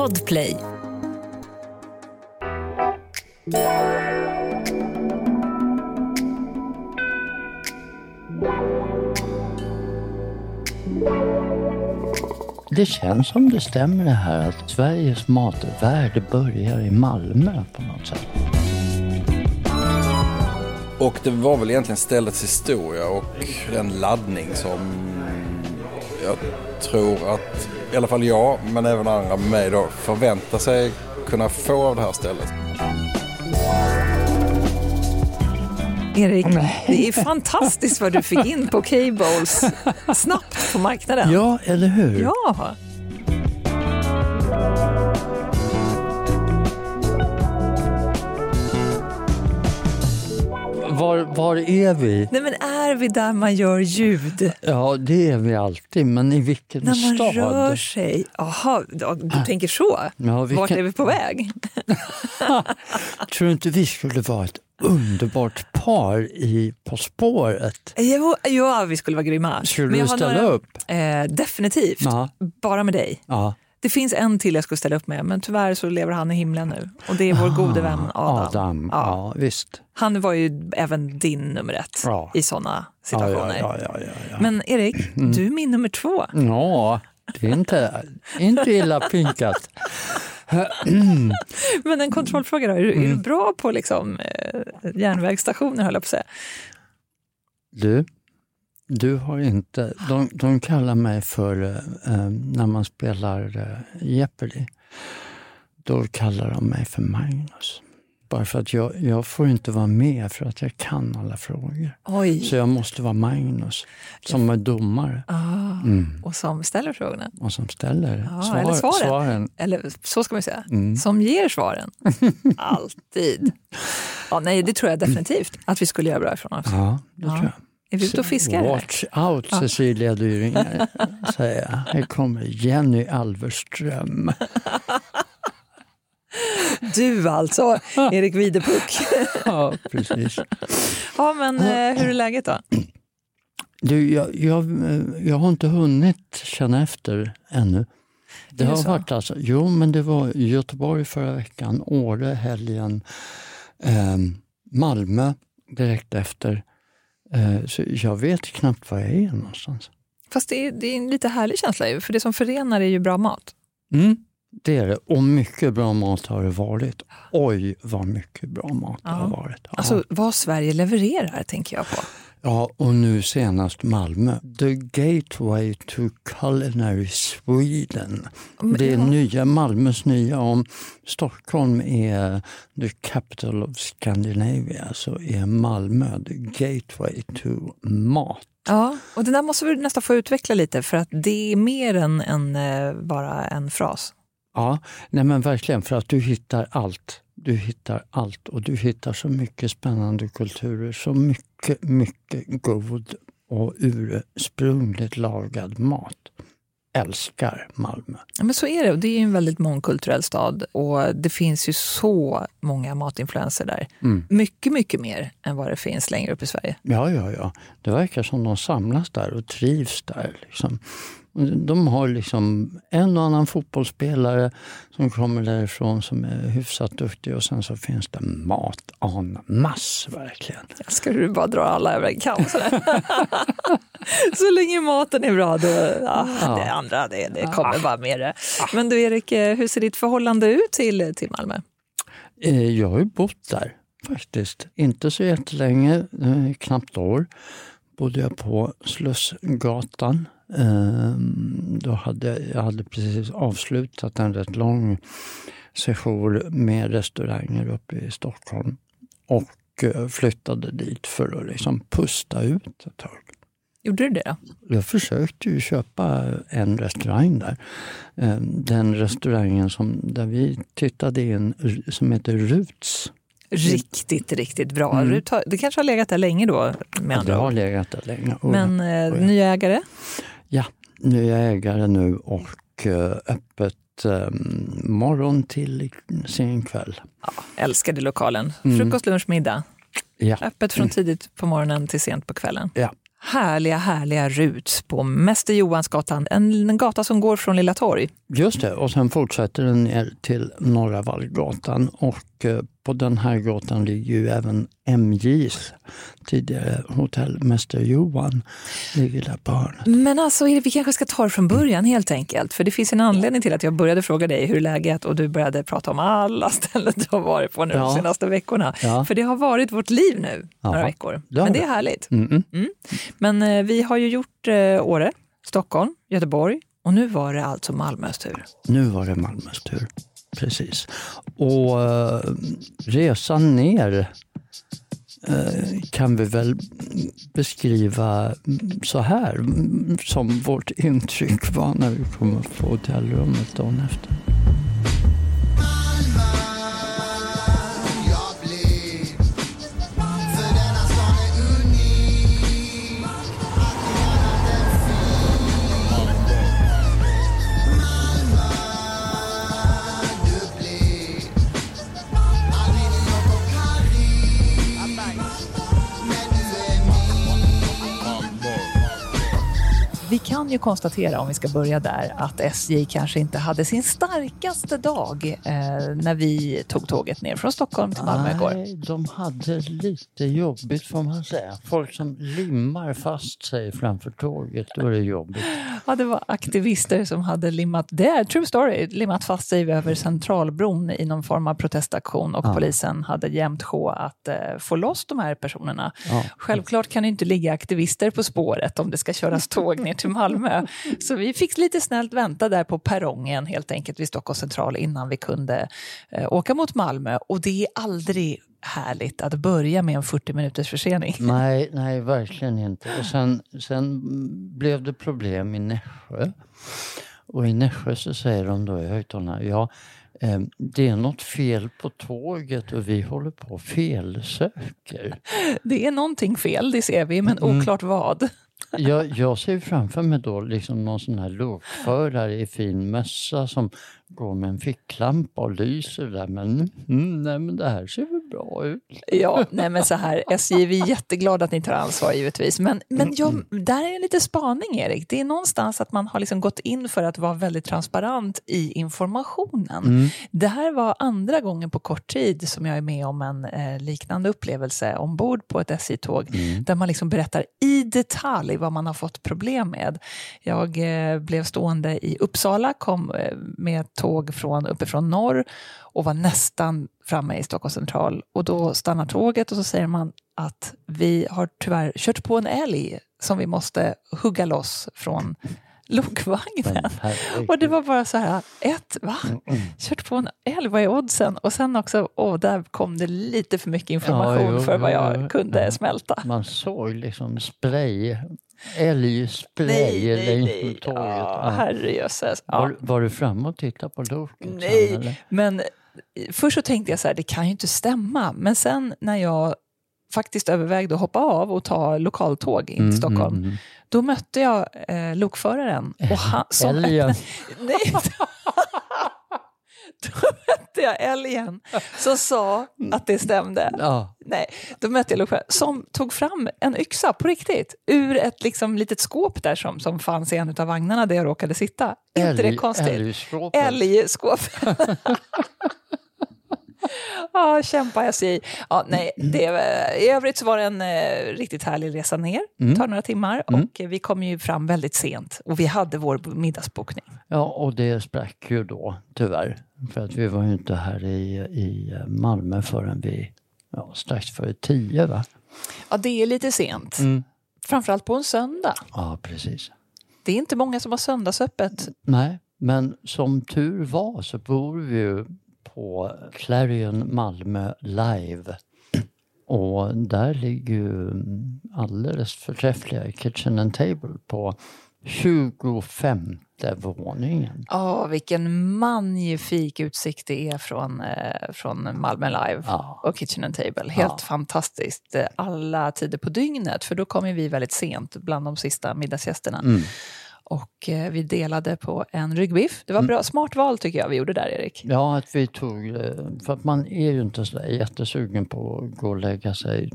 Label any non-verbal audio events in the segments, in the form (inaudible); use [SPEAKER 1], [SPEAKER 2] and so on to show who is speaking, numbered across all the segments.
[SPEAKER 1] Podplay.
[SPEAKER 2] Det känns som det stämmer det här att Sveriges matvärld börjar i Malmö på något sätt.
[SPEAKER 3] Och det var väl egentligen ställets historia och den laddning som jag tror att i alla fall jag, men även andra med mig då, förväntar sig kunna få av det här stället.
[SPEAKER 4] Erik, det är fantastiskt vad du fick in på K-Bowls (laughs) snabbt på marknaden.
[SPEAKER 2] Ja, eller hur?
[SPEAKER 4] Ja.
[SPEAKER 2] Var, var är vi?
[SPEAKER 4] Nej men är vi där man gör ljud?
[SPEAKER 2] Ja, det är vi alltid, men i vilken
[SPEAKER 4] När man
[SPEAKER 2] stad?
[SPEAKER 4] rör sig? Jaha, du tänker så?
[SPEAKER 2] Ja, vilken...
[SPEAKER 4] Vart är vi på väg? (laughs)
[SPEAKER 2] Tror du inte vi skulle vara ett underbart par i På spåret?
[SPEAKER 4] Jo, ja, vi skulle vara grymma.
[SPEAKER 2] Skulle du ställa
[SPEAKER 4] några-
[SPEAKER 2] upp?
[SPEAKER 4] Eh, definitivt.
[SPEAKER 2] Ja.
[SPEAKER 4] Bara med dig.
[SPEAKER 2] Ja.
[SPEAKER 4] Det finns en till jag skulle ställa upp med, men tyvärr så lever han i himlen nu. Och det är vår gode vän Adam.
[SPEAKER 2] Ah, Adam,
[SPEAKER 4] Ja.
[SPEAKER 2] ja. visst.
[SPEAKER 4] Han var ju även din nummer ett
[SPEAKER 2] Ja.
[SPEAKER 4] i sådana situationer.
[SPEAKER 2] ja.
[SPEAKER 4] Men Erik, (clears throat) du är min nummer två.
[SPEAKER 2] Ja, det är inte, inte illa pinkat. (clears throat)
[SPEAKER 4] Men en kontrollfråga då, är du, är
[SPEAKER 2] Mm.
[SPEAKER 4] du bra på liksom, eh, järnvägsstationer höll jag på att säga?
[SPEAKER 2] Du, du har inte... De, de kallar mig för, eh, när man spelar eh, Jeopardy, då kallar de mig för Magnus. Bara för att jag, jag får inte vara med för att jag kan alla frågor.
[SPEAKER 4] Oj,
[SPEAKER 2] Så jag måste vara Magnus, som är domare
[SPEAKER 4] ah,
[SPEAKER 2] mm.
[SPEAKER 4] och som ställer frågorna.
[SPEAKER 2] och som ställer
[SPEAKER 4] Ja,
[SPEAKER 2] svar,
[SPEAKER 4] eller svaren.
[SPEAKER 2] svaren.
[SPEAKER 4] Eller så ska vi säga,
[SPEAKER 2] Mm.
[SPEAKER 4] som ger svaren. (laughs) Alltid. Ja, nej, det tror jag definitivt att vi skulle göra bra ifrån oss.
[SPEAKER 2] Ja, det
[SPEAKER 4] Ja.
[SPEAKER 2] tror jag.
[SPEAKER 4] Är vi ute och fiskar? här?
[SPEAKER 2] Watch out Cecilia säger jag. Här kommer Jenny Alverström. (laughs)
[SPEAKER 4] Du alltså, Erik Widerpuck.
[SPEAKER 2] Ja, precis.
[SPEAKER 4] Ja, men eh, hur är läget då?
[SPEAKER 2] Du, jag, jag, jag har inte hunnit känna efter ännu. Det har
[SPEAKER 4] så?
[SPEAKER 2] varit alltså, jo, men det var Göteborg förra veckan, Åre helgen, eh, Malmö direkt efter. Eh, så jag vet knappt var jag är någonstans.
[SPEAKER 4] Fast det är, det är en lite härlig känsla ju, för det som förenar är ju bra mat.
[SPEAKER 2] Mm, det är det. Och mycket bra mat har det varit. Oj, vad mycket bra mat det
[SPEAKER 4] Ja.
[SPEAKER 2] har varit. Ja.
[SPEAKER 4] Alltså vad Sverige levererar tänker jag på.
[SPEAKER 2] Ja, och nu senast Malmö. The Gateway to Culinary Sweden. Det är nya, Malmös nya. Om Stockholm är the capital of Scandinavia så är Malmö the gateway to mat.
[SPEAKER 4] Ja, och det där måste vi nästan få utveckla lite för att det är mer än, än eh, bara en fras.
[SPEAKER 2] Ja, nej men verkligen för att du hittar allt. Du hittar allt och du hittar så mycket spännande kulturer, så mycket, mycket god och ursprungligt lagad mat. Älskar Malmö.
[SPEAKER 4] Ja, men så är det, det är en väldigt mångkulturell stad och det finns ju så många matinfluenser där.
[SPEAKER 2] Mm.
[SPEAKER 4] Mycket, mycket mer än vad det finns längre upp i Sverige.
[SPEAKER 2] Ja, ja, ja. Det verkar som de samlas där och trivs där. Liksom. De har liksom en och annan fotbollsspelare som kommer därifrån som är hyfsat duktig och sen så finns det mat en masse verkligen.
[SPEAKER 4] Ska du bara dra alla över en kam? (laughs) Så länge maten är bra, då, ja, det andra det, det kommer bara med det. Men du Erik, eh, hur ser ditt förhållande ut till, till Malmö?
[SPEAKER 2] Eh, Jag har ju bott där faktiskt. Inte så jättelänge, eh, knappt år. Bodde jag på Slussgatan. Ehm, Då hade, jag hade precis avslutat en rätt lång session med restauranger uppe i Stockholm. Och eh, flyttade dit för att liksom pusta ut ett tag.
[SPEAKER 4] Gjorde du det då?
[SPEAKER 2] Jag försökte ju köpa en restaurang där. Eh, Den restaurangen som, där vi tittade in som heter Ruts.
[SPEAKER 4] Riktigt, riktigt bra.
[SPEAKER 2] Mm.
[SPEAKER 4] Rut har- Det kanske har legat där länge då med
[SPEAKER 2] Det
[SPEAKER 4] andra
[SPEAKER 2] har legat där länge. Och
[SPEAKER 4] Men eh,
[SPEAKER 2] Oh ja.
[SPEAKER 4] nya ägare?
[SPEAKER 2] Ja, nya ägare nu och eh, öppet eh, morgon till sen kväll.
[SPEAKER 4] Ja, älskade lokalen.
[SPEAKER 2] Mm.
[SPEAKER 4] Frukost, lunch, middag.
[SPEAKER 2] Ja,
[SPEAKER 4] Öppet från tidigt på morgonen till sent på kvällen.
[SPEAKER 2] ja
[SPEAKER 4] härliga, härliga Rut på Mäster Johansgatan. En gata som går från Lilla Torg.
[SPEAKER 2] Just det, och sen fortsätter den ner till Norra Vallgatan. Och eh, på den här gatan ligger ju även MJs tidigare hotell Mäster Johan. Ligger där på hörnet.
[SPEAKER 4] Men alltså, vi kanske ska ta det från början helt enkelt. För det finns en anledning till att jag började fråga dig hur läget och du började prata om alla (laughs) ställen du har varit på nu ja. de senaste veckorna. Ja. För det har varit vårt liv nu några ja. veckor. Men det är härligt. Mm. Mm. Men eh, vi har ju gjort eh, Åre, Stockholm, Göteborg och nu var det alltså Malmös tur.
[SPEAKER 2] Nu var det Malmös tur, precis. Och eh, resan ner eh, kan vi väl beskriva så här som vårt intryck var när vi kom upp på hotellrummet dagen efter.
[SPEAKER 4] Vi kan ju konstatera, om vi ska börja där, att SJ kanske inte hade sin starkaste dag eh, när vi tog tåget ner från Stockholm till Malmö igår.
[SPEAKER 2] Nej, de hade lite jobbigt får man säga. Folk som limmar fast sig framför tåget, då är det jobbigt.
[SPEAKER 4] Ja, det var aktivister som hade limmat, det är true story, limmat fast sig över Centralbron i någon form av protestaktion och ja. polisen hade jämt sjå att eh, få loss de här personerna. Ja. Självklart kan det inte ligga aktivister på spåret om det ska köras tåg ner till Malmö. Så vi fick lite snällt vänta där på perrongen helt enkelt vid Stockholms central innan vi kunde eh, åka mot Malmö. Och det är aldrig härligt att börja med en 40 minuters försening. (laughs)
[SPEAKER 2] Nej, nej verkligen inte. Och sen, sen blev det problem i Nässjö. Och i Nässjö så säger de då i högtalarna, ja eh, det är något fel på tåget och vi håller på och felsöker.
[SPEAKER 4] Det är någonting fel, det ser vi, men mm. oklart vad.
[SPEAKER 2] Jag, jag ser framför mig då liksom någon sån här lokförare i fin mössa som går med en ficklampa och lyser där. Men, mm, nej, men det här ser väl ut.
[SPEAKER 4] Ja, nej men så här, SJ, vi är jätteglada att ni tar ansvar givetvis. Men, men jag, där är en lite spaning Erik. Det är någonstans att man har liksom gått in för att vara väldigt transparent i informationen. Mm. Det här var andra gången på kort tid som jag är med om en eh, liknande upplevelse ombord på ett SJ-tåg. Mm. Där man liksom berättar i detalj vad man har fått problem med. Jag eh, blev stående i Uppsala, kom eh, med tåg från, uppifrån norr och var nästan framme i Stockholms central. Och då stannar tåget och så säger man att vi har tyvärr kört på en älg som vi måste hugga loss från (laughs) lokvagnen. Och det var bara så här, ett, va? Mm, mm. Kört på en älg, vad är oddsen? Och sen också, åh, där kom det lite för mycket information ja, jo, för vad jag jo, kunde ja. smälta.
[SPEAKER 2] Man såg liksom spray Älgspray längs tåget. Ja,
[SPEAKER 4] herrejösses.
[SPEAKER 2] Ja. Var, var, du framme och tittade på loket?
[SPEAKER 4] Nej, men först så tänkte jag så här, det kan ju inte stämma. Men sen när jag faktiskt övervägde att hoppa av och ta lokaltåg in till mm, Stockholm, mm, mm. då mötte jag eh, lokföraren. Och han, som,
[SPEAKER 2] Älgen? (laughs)
[SPEAKER 4] nej, (laughs) mötte jag älgen som sa att det stämde. Ja. Nej, då mötte jag lokföraren som tog fram en yxa på riktigt ur ett liksom litet skåp där som, som fanns i en av vagnarna där jag råkade sitta. Älg, inte det konstigt? Älgskåpet. Älgskåpet. (laughs) (laughs) Ja, kämpa SJ. Ja, nej, det, I övrigt så var det en eh, riktigt härlig resa ner. Mm. tar några timmar mm. och vi kom ju fram väldigt sent och vi hade vår middagsbokning.
[SPEAKER 2] Ja, och det sprack ju då tyvärr. För att vi var ju inte här i, i Malmö förrän vi ja, strax före tio. Va?
[SPEAKER 4] Ja, det är lite sent. Mm. Framförallt på en söndag.
[SPEAKER 2] Ja, precis.
[SPEAKER 4] Det är inte många som har söndagsöppet.
[SPEAKER 2] Nej, men som tur var så bor vi ju på Clarion Malmö Live. Och där ligger ju alldeles förträffliga Kitchen and Table på 25 våningen.
[SPEAKER 4] Ja, oh, vilken magnifik utsikt det är från, eh, från Malmö Live ja. och Kitchen and Table. Helt ja. fantastiskt. Alla tider på dygnet, för då kommer vi väldigt sent bland de sista middagsgästerna. Mm. Och eh, vi delade på en ryggbiff. Det var mm. bra, smart val tycker jag vi gjorde där Erik.
[SPEAKER 2] Ja, att vi tog, eh, för att man är ju inte så jättesugen på att gå och lägga sig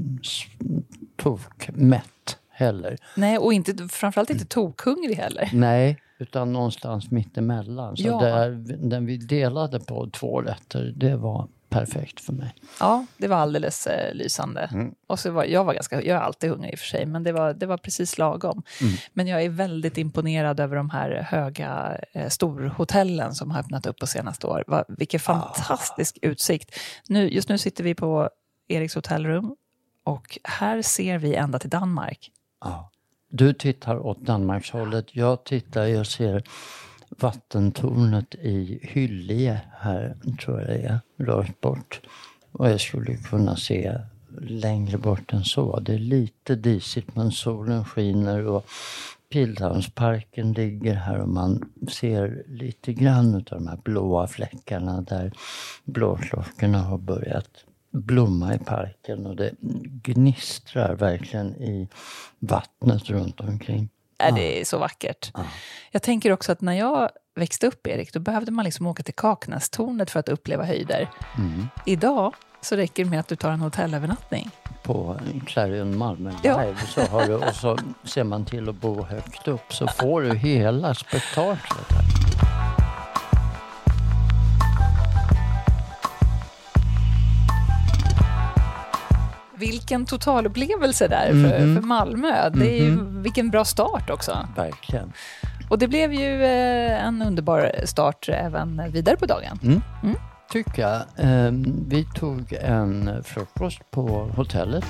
[SPEAKER 2] tokmätt heller.
[SPEAKER 4] Nej, och inte, framförallt inte tokhungrig heller.
[SPEAKER 2] Nej, utan någonstans mittemellan. Så
[SPEAKER 4] Ja.
[SPEAKER 2] där, den vi delade på två rätter, det var perfekt för mig.
[SPEAKER 4] Ja, det var alldeles eh, lysande.
[SPEAKER 2] Mm.
[SPEAKER 4] Och så var, jag var ganska, jag är alltid hungrig i och för sig, men det var, det var precis lagom.
[SPEAKER 2] Mm.
[SPEAKER 4] Men jag är väldigt imponerad över de här höga eh, storhotellen som har öppnat upp på senaste år. Va, vilken
[SPEAKER 2] Ah.
[SPEAKER 4] fantastisk utsikt. Nu, just nu sitter vi på Eriks hotellrum och här ser vi ända till Danmark.
[SPEAKER 2] Ja. Du tittar åt Danmarkshållet, jag tittar, jag ser vattentornet i Hyllie här, tror jag det är, rakt bort. Och jag skulle kunna se längre bort än så. Det är lite disigt men solen skiner och Pildammsparken ligger här och man ser lite grann av de här blåa fläckarna där blåklockorna har börjat blomma i parken och det gnistrar verkligen i vattnet runt omkring.
[SPEAKER 4] Är det är så vackert. Jag tänker också att när jag växte upp, Erik, då behövde man liksom åka till Kaknästornet för att uppleva höjder.
[SPEAKER 2] Mm.
[SPEAKER 4] Idag så räcker det med att du tar en hotellövernattning.
[SPEAKER 2] På Clarion Malmö
[SPEAKER 4] Ja.
[SPEAKER 2] Live så har du, och så ser man till att bo högt upp så får du hela spektaklet. Här.
[SPEAKER 4] Vilken totalupplevelse där
[SPEAKER 2] Mhm.
[SPEAKER 4] för, för Malmö. Det är ju, vilken bra start också.
[SPEAKER 2] Verkligen.
[SPEAKER 4] Och det blev ju eh, en underbar start även vidare på dagen.
[SPEAKER 2] tycker jag. Ehm, Vi tog en frukost på hotellet.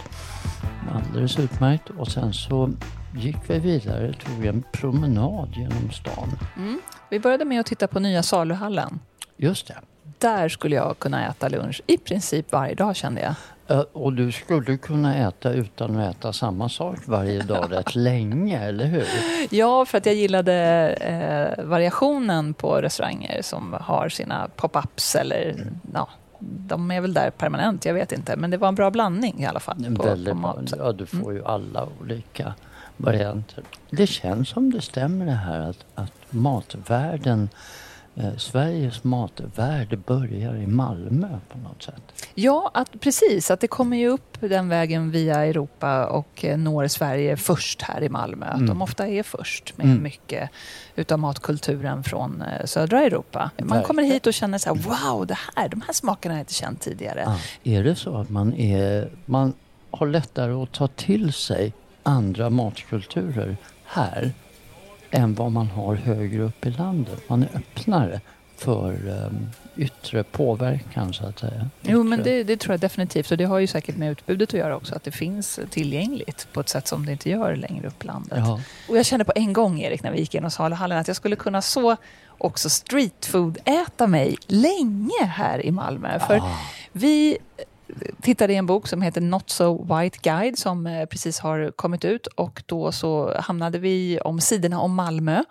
[SPEAKER 2] Alldeles utmärkt. Och sen så gick vi vidare, tog en promenad genom stan.
[SPEAKER 4] Vi började med att titta på nya saluhallen.
[SPEAKER 2] Just det.
[SPEAKER 4] Där skulle jag kunna äta lunch i princip varje dag kände jag.
[SPEAKER 2] Eh, Och du skulle kunna äta utan att äta samma sak varje dag (laughs) rätt länge, eller hur?
[SPEAKER 4] Ja, för att jag gillade eh, variationen på restauranger som har sina pop-ups eller ja, de är väl där permanent, jag vet inte. Men det var en bra blandning i alla fall. På,
[SPEAKER 2] väldigt
[SPEAKER 4] på
[SPEAKER 2] bra.
[SPEAKER 4] mat.
[SPEAKER 2] Ja, du får ju alla olika varianter. Det känns som det stämmer det här att, att matvärlden, eh, Sveriges matvärld börjar i Malmö på något sätt.
[SPEAKER 4] Ja, att, precis. Att det kommer ju upp den vägen via Europa och eh, når Sverige först här i Malmö. Att de ofta är först med
[SPEAKER 2] Mm.
[SPEAKER 4] mycket utav matkulturen från eh, södra Europa. Man
[SPEAKER 2] Verkligen.
[SPEAKER 4] kommer hit och känner så här, wow, det här, de här smakerna har jag inte känt tidigare.
[SPEAKER 2] Ja. Är det så att man, är, man har lättare att ta till sig andra matkulturer här än vad man har högre upp i landet? Man är öppnare för um, yttre påverkan så att säga.
[SPEAKER 4] Jo, men det, det tror jag definitivt. Och det har ju säkert med utbudet att göra också. Att det finns tillgängligt på ett sätt som det inte gör längre upp landet.
[SPEAKER 2] Ja.
[SPEAKER 4] Och jag kände på en gång, Erik, när vi gick igenom saluhallen att jag skulle kunna så också streetfood-äta mig länge här i Malmö. För
[SPEAKER 2] Ah.
[SPEAKER 4] vi tittade i en bok som heter Not So White Guide som eh, precis har kommit ut och då så hamnade vi om sidorna om Malmö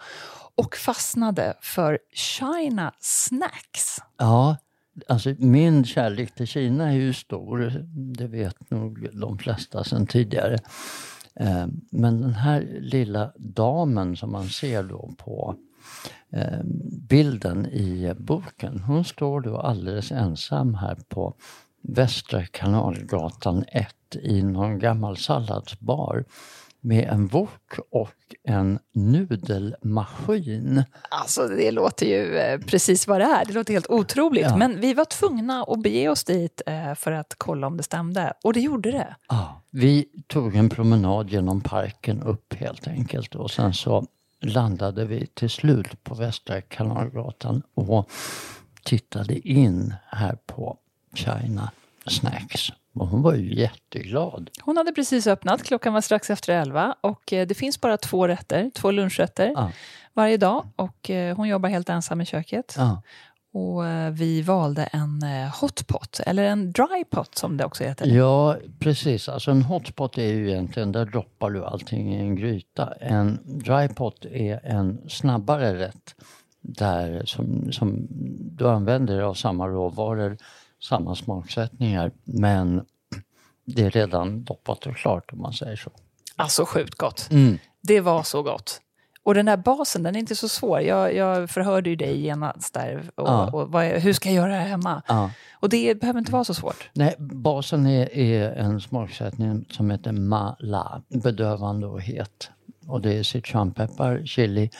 [SPEAKER 4] och fastnade för China Snacks.
[SPEAKER 2] Ja, alltså min kärlek till Kina är ju stor. Det vet nog de flesta sedan tidigare. Eh, men den här lilla damen som man ser då på eh, bilden i boken, hon står då alldeles ensam här på Västra Kanalgatan 1 i någon gammal salladsbar med en wok och en nudelmaskin.
[SPEAKER 4] Alltså det låter ju eh, precis vad det är. Det låter helt otroligt.
[SPEAKER 2] Ja.
[SPEAKER 4] Men vi var tvungna att bege oss dit eh, för att kolla om det stämde. Och det gjorde det.
[SPEAKER 2] Ja, vi tog en promenad genom parken upp helt enkelt och sen så landade vi till slut på Västra Kanalgatan och tittade in här på China Snacks. Och hon var ju jätteglad.
[SPEAKER 4] Hon hade precis öppnat, klockan var strax efter elva och eh, det finns bara två rätter, två lunchrätter
[SPEAKER 2] Ja,
[SPEAKER 4] varje dag och eh, hon jobbar helt ensam i köket.
[SPEAKER 2] ja,
[SPEAKER 4] Och eh, vi valde en hotpot, eller en dry pot som det också heter.
[SPEAKER 2] ja, precis. Alltså en hotpot är ju egentligen, där droppar du allting i en gryta. En drypot är en snabbare rätt där som, som du använder av samma råvaror, samma smaksättningar men det är redan doppat och klart om man säger så.
[SPEAKER 4] Alltså sjukt gott.
[SPEAKER 2] Mm.
[SPEAKER 4] Det var så gott. Och den där basen, den är inte så svår. Jag, jag förhörde ju dig genast där. Och,
[SPEAKER 2] Ja.
[SPEAKER 4] och vad, hur ska jag göra hemma?
[SPEAKER 2] Ja.
[SPEAKER 4] Och det behöver inte vara så svårt.
[SPEAKER 2] Nej, basen är, är en smaksättning som heter mala, bedövande och het. Och det är citronpeppar, chili.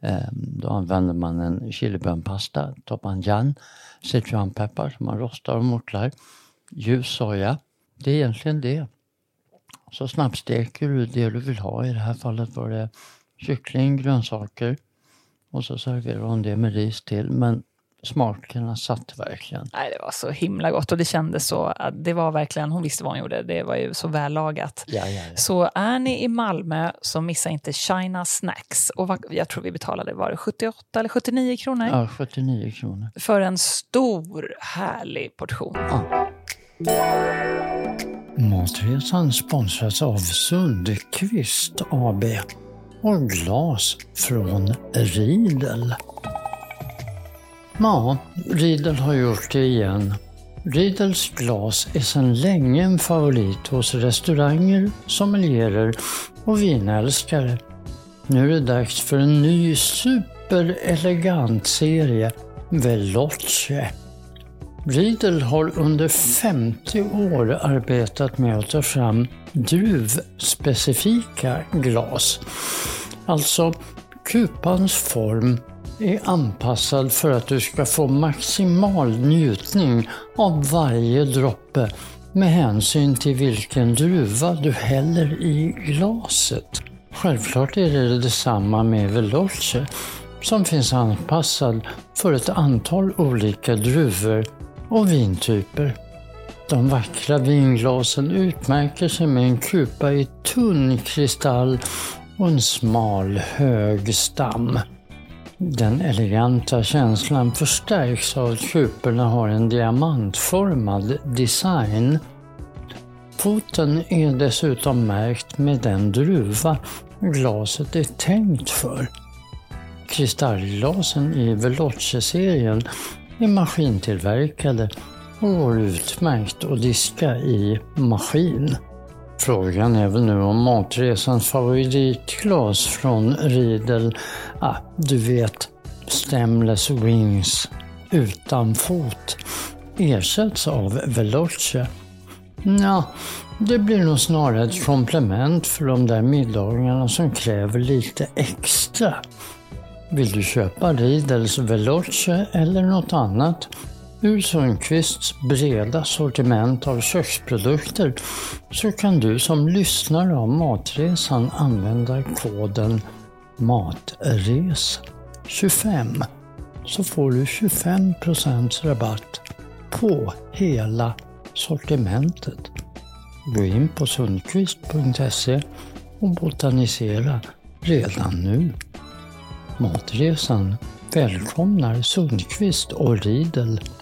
[SPEAKER 2] Ehm, då använder man en chilibönpasta, topanjan, sichuanpeppar som man rostar och mortlar, ljus soja. Det är egentligen det. Så snabbsteker du det du vill ha. I det här fallet var det kyckling, grönsaker och så serverar hon det med ris till. Men smakerna satt verkligen.
[SPEAKER 4] Nej, det var så himla gott och det kändes så. att Det var verkligen, hon visste vad hon gjorde. Det var ju så vällagat.
[SPEAKER 2] Ja, ja, ja.
[SPEAKER 4] Så är ni i Malmö så missa inte China Snacks. Och vad, jag tror vi betalade, var det 78 eller 79 kronor?
[SPEAKER 2] Ja, 79 kronor.
[SPEAKER 4] För en stor härlig portion.
[SPEAKER 2] Matresan sponsras av Sundqvist AB och glas från Riedel. Ja, Riedel har gjort det igen. Riedels glas är sedan länge en favorit hos restauranger, sommelierer och vinälskare. Nu är det dags för en ny superelegant serie, Veloce. Riedel har under 50 år arbetat med att ta fram druvspecifika glas. Alltså, kupans form är anpassad för att du ska få maximal njutning av varje droppe med hänsyn till vilken druva du häller i glaset. Självklart är det detsamma med Veloce som finns anpassad för ett antal olika druvor och vintyper. De vackra vinglasen utmärker sig med en kupa i tunn kristall och en smal hög stam. Den eleganta känslan förstärks av att kuporna har en diamantformad design. Foten är dessutom märkt med den druva glaset är tänkt för. Kristallglasen i Veloce-serien är maskintillverkade och går utmärkt att diska i maskin. Frågan är väl nu om matresans favoritglas från Riedel, ah, du vet, Stemless Wings utan fot, ersätts av Veloce. Ja, det blir nog snarare ett komplement för de där middagarna som kräver lite extra. Vill du köpa Riedels Veloce eller något annat? Ur Sundqvists breda sortiment av köksprodukter så kan du som lyssnare av Matresan använda koden MATRES25 så får du 25% rabatt på hela sortimentet. Gå in på sundqvist.se och botanisera redan nu. Matresan välkomnar Sundqvist och Riedel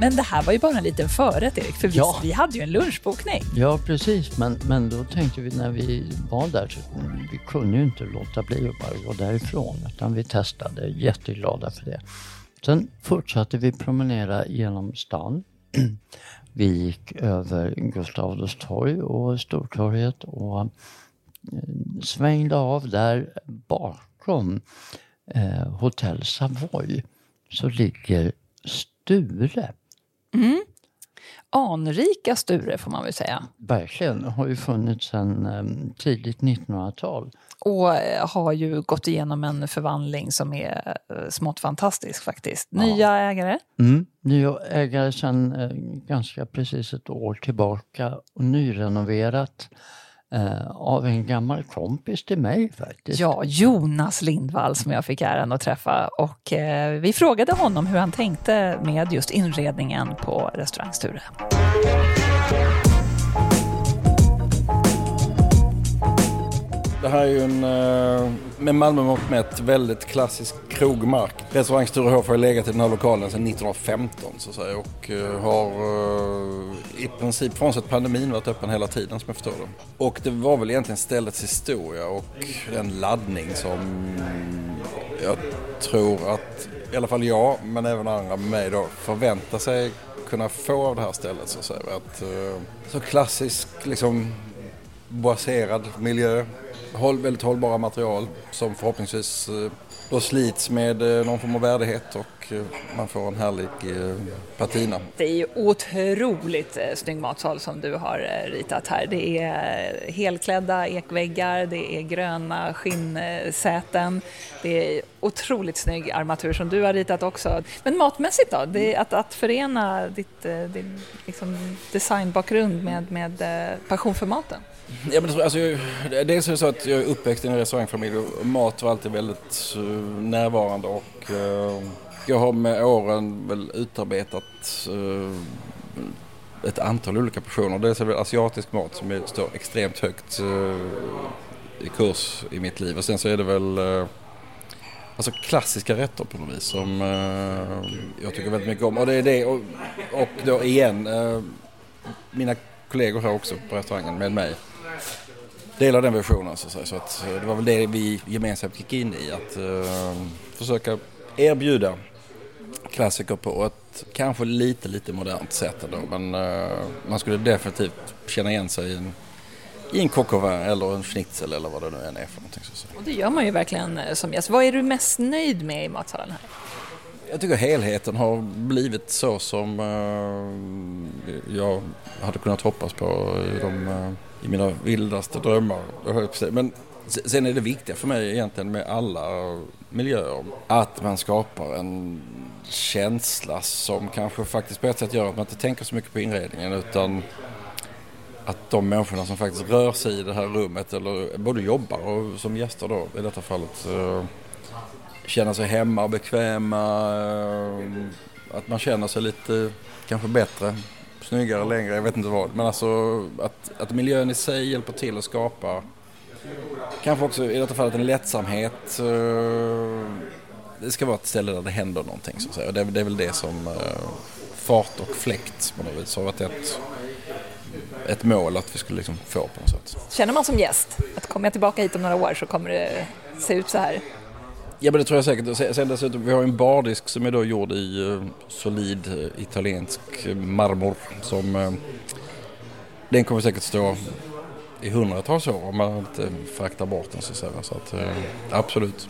[SPEAKER 4] Men det här var ju bara en liten förrätt Erik, för vi,
[SPEAKER 2] Ja.
[SPEAKER 4] vi hade ju en lunchbokning.
[SPEAKER 2] Ja, precis. Men, men då tänkte vi när vi var där, så vi kunde ju inte låta bli att bara gå därifrån. Utan vi testade, jätteglada för det. Sen fortsatte vi promenera genom stan. (clears throat) Vi gick över Gustav Adolfs torg och Stortorget och eh, svängde av där bakom eh, Hotell Savoy. Så ligger Sture.
[SPEAKER 4] Anrika Sture får man väl säga.
[SPEAKER 2] Verkligen, har ju funnits sedan eh, tidigt 1900-tal.
[SPEAKER 4] Och eh, har ju gått igenom en förvandling som är eh, smått fantastisk faktiskt. Nya ägare.
[SPEAKER 2] Mm. Nya ägare sedan eh, ganska precis ett år tillbaka och nyrenoverat eh, av en gammal kompis till mig faktiskt.
[SPEAKER 4] Ja, Jonas Lindvall som jag fick äran att träffa. Och eh, vi frågade honom hur han tänkte med just inredningen på restaurang Sture.
[SPEAKER 3] Det här är ju en, eh, med Malmö Malmömått mätt, väldigt klassisk krogmark. Restaurang Sturehof har legat i den här lokalen sedan 1915 så att säga och eh, har eh, i princip frånsett pandemin varit öppen hela tiden som jag förstår det. Och det var väl egentligen ställets historia och den laddning som jag tror att i alla fall jag, men även andra med mig då, förväntar sig kunna få av det här stället så att säga. Att, så klassisk liksom baserad miljö. Håll, väldigt hållbara material som förhoppningsvis eh, då slits med eh, någon form av värdighet och man får en härlig patina.
[SPEAKER 4] Det är ju otroligt snygg matsal som du har ritat här. Det är helklädda ekväggar, det är gröna skinnsäten, det är otroligt snygg armatur som du har ritat också. Men matmässigt då, det att, att förena ditt, din liksom designbakgrund med, med passion för maten?
[SPEAKER 3] Ja, men alltså, dels är det så att jag är uppväxt i en restaurangfamilj och mat var alltid väldigt närvarande och jag har med åren väl utarbetat uh, ett antal olika portioner. Dels är det asiatisk mat som står extremt högt eh, i kurs i mitt liv och sen så är det väl eh, alltså klassiska rätter på något vis som jag tycker väldigt mycket om. Och det är det och, och då igen mina kollegor här också på restaurangen med mig delar den versionen så att säga. Så att det var väl det vi gemensamt gick in i att uh, försöka erbjuda klassiker på ett kanske lite, lite modernt sätt ändå. Men uh, man skulle definitivt känna igen sig i en, i en coq eller en schnitzel eller vad det nu än är för någonting. Så
[SPEAKER 4] Och det gör man ju verkligen som gäst. Vad är du mest nöjd med i matsalen här?
[SPEAKER 3] Jag tycker helheten har blivit så som uh, jag hade kunnat hoppas på i de uh, i mina vildaste drömmar. Men sen är det viktiga för mig egentligen med alla miljöer att man skapar en känsla som kanske faktiskt på ett sätt gör att man inte tänker så mycket på inredningen utan att de människorna som faktiskt rör sig i det här rummet eller både jobbar och som gäster då i detta fallet eh, känner sig hemma och bekväma. Eh, att man känner sig lite kanske bättre snyggare längre, jag vet inte vad. Men alltså att, att miljön i sig hjälper till att skapa kanske också i detta fallet en lättsamhet. Eh, det ska vara ett ställe där det händer någonting så att. Det, det är väl det som eh, fart och fläkt på något vis har varit ett, ett mål att vi skulle liksom få på något sätt.
[SPEAKER 4] Känner man som gäst att kommer jag tillbaka hit om några år så kommer det se ut så här?
[SPEAKER 3] Ja men det tror jag säkert. Sen dessutom, vi har en bardisk som är då gjord i uh, solid italiensk marmor som den kommer säkert stå i hundratals år om man inte fraktar bort den så att säga. Så att, absolut.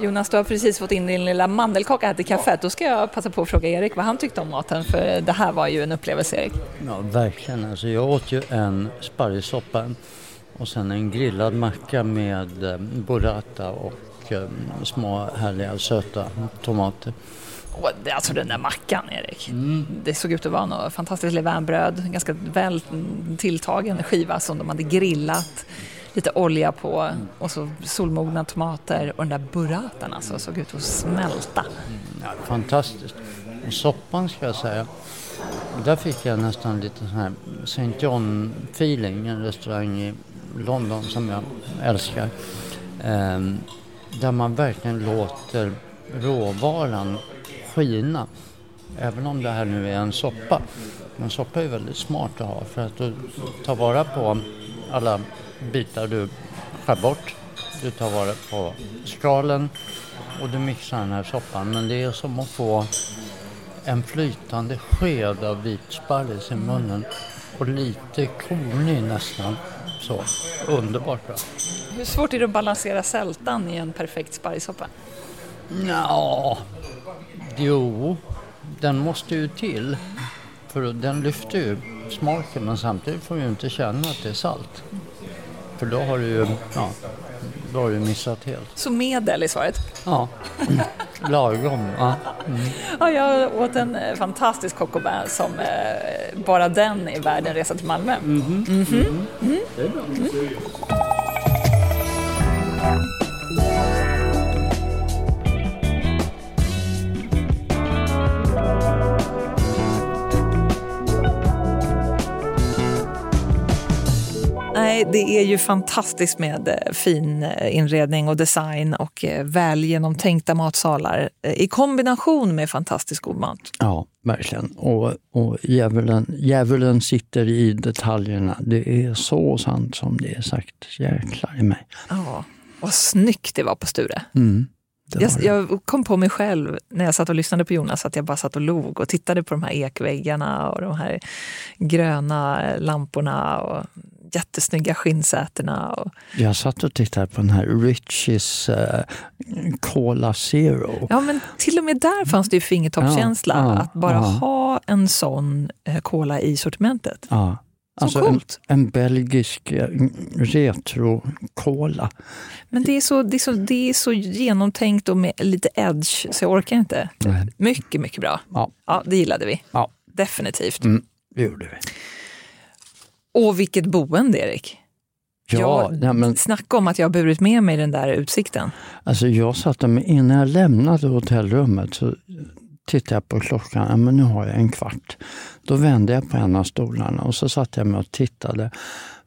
[SPEAKER 4] Jonas, du har precis fått in din lilla mandelkaka här till kaffet. Då ska jag passa på att fråga Erik vad han tyckte om maten, för det här var ju en upplevelse, Erik.
[SPEAKER 2] Ja, verkligen. Alltså, jag åt ju en sparrissoppa och sen en grillad macka med burrata och Eh, små härliga söta tomater.
[SPEAKER 4] Och alltså den där mackan, Erik. Mm. Det såg ut att vara något fantastiskt levainbröd. En ganska väl tilltagen skiva som de hade grillat. Lite olja på och så solmogna tomater och den där burratan alltså såg ut att smälta.
[SPEAKER 2] Ja, fantastiskt. Och soppan ska jag säga. Där fick jag nästan lite sån här St. John-feeling, en restaurang i London som jag älskar. Um, där man verkligen låter råvaran skina. Även om det här nu är en soppa. Men soppa är väldigt smart att ha för att du tar vara på alla bitar du skär bort. Du tar vara på skalen och du mixar den här soppan. Men det är som att få en flytande sked av vit sparris i munnen och lite kornig nästan. Så underbart bra.
[SPEAKER 4] Hur svårt är det att balansera sältan i en perfekt sparrissoppa?
[SPEAKER 2] Ja, jo, den måste ju till. För den lyfter ju smaken men samtidigt får du inte känna att det är salt. För då har du ju ja, då har du missat helt.
[SPEAKER 4] Så medel är svaret?
[SPEAKER 2] Ja. Lagom. Ja.
[SPEAKER 4] Ja, jag åt en eh, fantastisk Bär som eh, bara den är värd en resa till Malmö. Nej, det är ju fantastiskt med eh, fin eh, inredning och design och eh, väl genomtänkta matsalar i kombination med fantastisk god mat.
[SPEAKER 2] Ja, verkligen. Och, och djävulen, djävulen sitter i detaljerna. Det är så sant som det är sagt. Jäklar i mig.
[SPEAKER 4] Ja, vad snyggt det var på Sture.
[SPEAKER 2] Mm,
[SPEAKER 4] Jag, jag kom på mig själv när jag satt och lyssnade på Jonas att jag bara satt och log och tittade på de här ekväggarna och de här gröna lamporna och jättesnygga skinnsätena. Och,
[SPEAKER 2] Jag satt och tittade på den här Richies eh, Cola Zero.
[SPEAKER 4] ja, men till och med där fanns det ju fingertoppskänsla.
[SPEAKER 2] Ja, ja,
[SPEAKER 4] att bara
[SPEAKER 2] ja.
[SPEAKER 4] ha en sån eh, cola i sortimentet.
[SPEAKER 2] Ja.
[SPEAKER 4] Så
[SPEAKER 2] Alltså en,
[SPEAKER 4] coolt.
[SPEAKER 2] en belgisk eh, retro-cola.
[SPEAKER 4] Men det är, så, det, är så, det är så genomtänkt och med lite edge så jag orkar inte.
[SPEAKER 2] Nej.
[SPEAKER 4] Mycket, mycket bra.
[SPEAKER 2] Ja,
[SPEAKER 4] Ja, det gillade vi.
[SPEAKER 2] ja
[SPEAKER 4] Definitivt.
[SPEAKER 2] mm, det gjorde vi.
[SPEAKER 4] Och vilket boende, Erik.
[SPEAKER 2] Ja,
[SPEAKER 4] jag,
[SPEAKER 2] men,
[SPEAKER 4] Snacka om att jag har burit med mig den där utsikten.
[SPEAKER 2] alltså jag satte mig, innan jag lämnade hotellrummet så tittade jag på klockan, ja, men nu har jag en kvart. Då vände jag på en av stolarna och så satte jag mig och tittade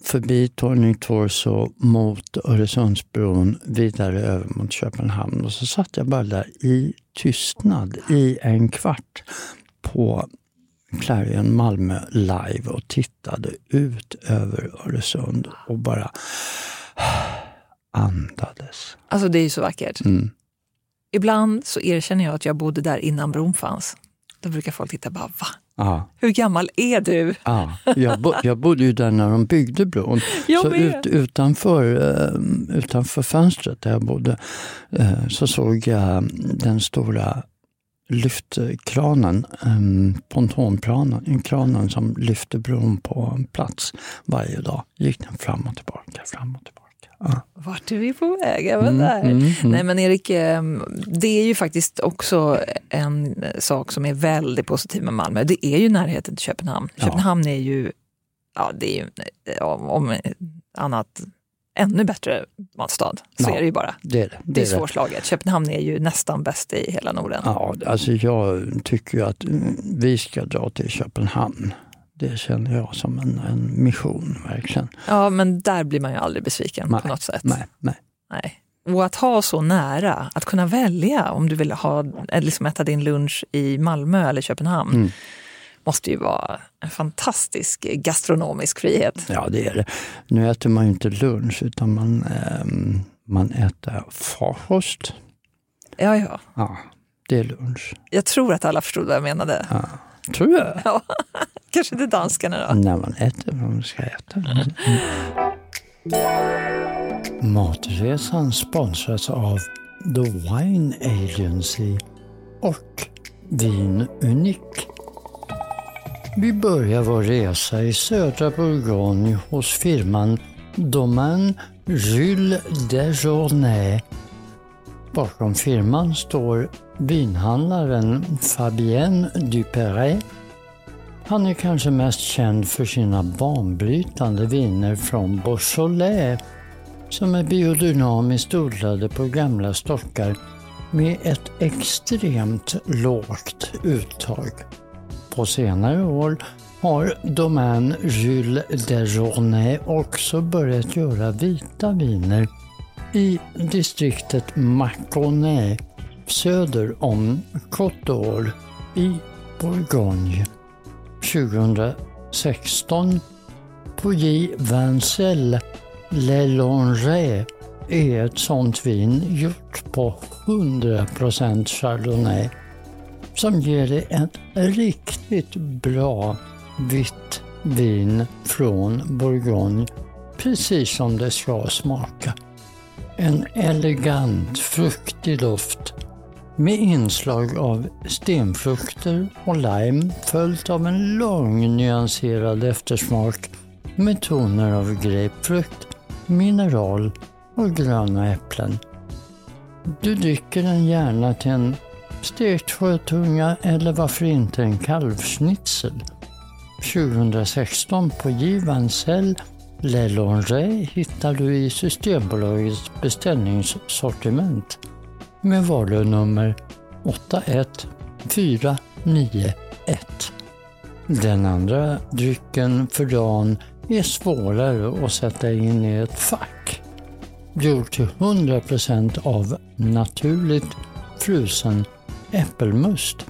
[SPEAKER 2] förbi Torgny Torso mot Öresundsbron vidare över mot Köpenhamn. Och så satt jag bara där i tystnad i en kvart på Clarion Malmö live och tittade ut över Öresund och bara andades.
[SPEAKER 4] Alltså det är ju så vackert.
[SPEAKER 2] Mm.
[SPEAKER 4] Ibland så erkänner jag att jag bodde där innan bron fanns. Då brukar folk titta bara, va?
[SPEAKER 2] Ja.
[SPEAKER 4] Hur gammal är du?
[SPEAKER 2] Ja, jag, bo, jag bodde ju där när de byggde bron. (laughs)
[SPEAKER 4] Jag
[SPEAKER 2] så ut, utanför, eh, utanför fönstret där jag bodde eh, så såg jag den stora lyftkranen, eh, pontonkranen kranen som lyfte bron på plats varje dag. Gick den fram och tillbaka, fram och tillbaka. Ja.
[SPEAKER 4] Vart är vi på väg? Där.
[SPEAKER 2] mm, mm.
[SPEAKER 4] Nej men Erik, eh, det är ju faktiskt också en sak som är väldigt positiv med Malmö. Det är ju närheten till Köpenhamn.
[SPEAKER 2] Ja.
[SPEAKER 4] Köpenhamn är ju, ja det är ju eh, om annat ännu bättre matstad. Så
[SPEAKER 2] Ja,
[SPEAKER 4] är det ju bara.
[SPEAKER 2] Det är det.
[SPEAKER 4] Det är svårslaget. Köpenhamn är ju nästan bäst i hela Norden.
[SPEAKER 2] Ja, alltså jag tycker ju att vi ska dra till Köpenhamn. Det känner jag som en, en mission, verkligen.
[SPEAKER 4] Ja, men där blir man ju aldrig besviken
[SPEAKER 2] Nej,
[SPEAKER 4] på något sätt.
[SPEAKER 2] Nej, nej.
[SPEAKER 4] Nej. Och att ha så nära, att kunna välja om du vill ha, eh, liksom äta din lunch i Malmö eller Köpenhamn,
[SPEAKER 2] Mm.
[SPEAKER 4] Måste ju vara en fantastisk gastronomisk frihet.
[SPEAKER 2] Ja, det är det. Nu äter man ju inte lunch utan man, ehm, man äter frukost.
[SPEAKER 4] Ja, ja.
[SPEAKER 2] Ja, det är lunch.
[SPEAKER 4] Jag tror att alla förstod vad jag menade.
[SPEAKER 2] Ja. Tror jag.
[SPEAKER 4] Ja. (laughs) Kanske inte danskarna då.
[SPEAKER 2] När man äter vad man ska äta. Mm. Matresan sponsras av The Wine Agency och Vin Unik. Vi börjar vår resa i södra Bourgogne hos firman Domaine Jules Desjournay. Bakom firman står vinhandlaren Fabienne Duperret han är kanske mest känd för sina banbrytande viner från Beaujolais som är biodynamiskt odlade på gamla stockar med ett extremt lågt uttag. På senare år har Domaine Jules Desjournay också börjat göra vita viner i distriktet Mâconnais söder om Côte d'Or i Bourgogne. 2016 Pouilly Vincel Lelongé är ett sånt vin gjort på 100% Chardonnay som ger dig ett riktigt bra vitt vin från Bourgogne precis som det ska smaka. En elegant fruktig doft med inslag av stenfrukter och lime följt av en lång nyanserad eftersmak med toner av grapefrukt, mineral och gröna äpplen. Du dricker den gärna till en stekt sjötunga eller varför inte en kalvschnitzel. 2016 på Givancell Le Longé hittar du i Systembolagets beställningssortiment med varunummer 81491. Den andra drycken för dagen är svårare att sätta in i ett fack. Gjord till 100% av naturligt frusen äppelmust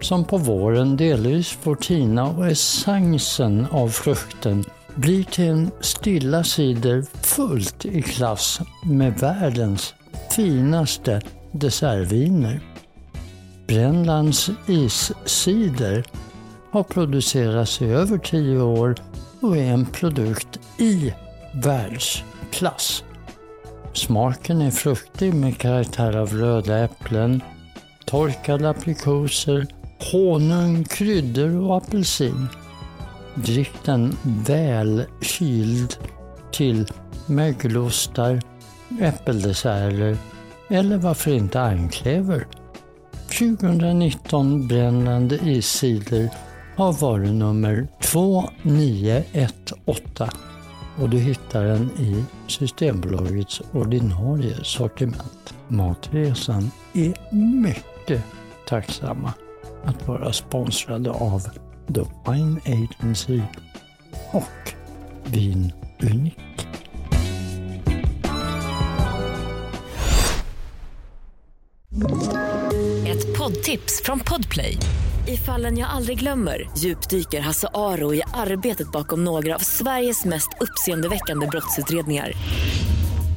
[SPEAKER 2] som på våren delvis får tina och essensen av frukten blir till en stilla cider fullt i klass med världens finaste dessertviner. Brännlands iscider har producerats i över tio år och är en produkt i världsklass. Smaken är fruktig med karaktär av röda äpplen, torkade aprikoser, honung, kryddor och apelsin. Drick den väl kyld till mögelostar, äppeldesserter eller varför inte armkläver? 2019 brännande iscider har varunummer 2918 och du hittar den i Systembolagets ordinarie sortiment. Matresan är mycket tacksamma att vara sponsrade av The Wine Agency och Vin Unik.
[SPEAKER 1] Ett poddtips från Podplay. I fallen jag aldrig glömmer djupdyker Hasse Aro i arbetet bakom några av Sveriges mest uppseendeväckande brottsutredningar.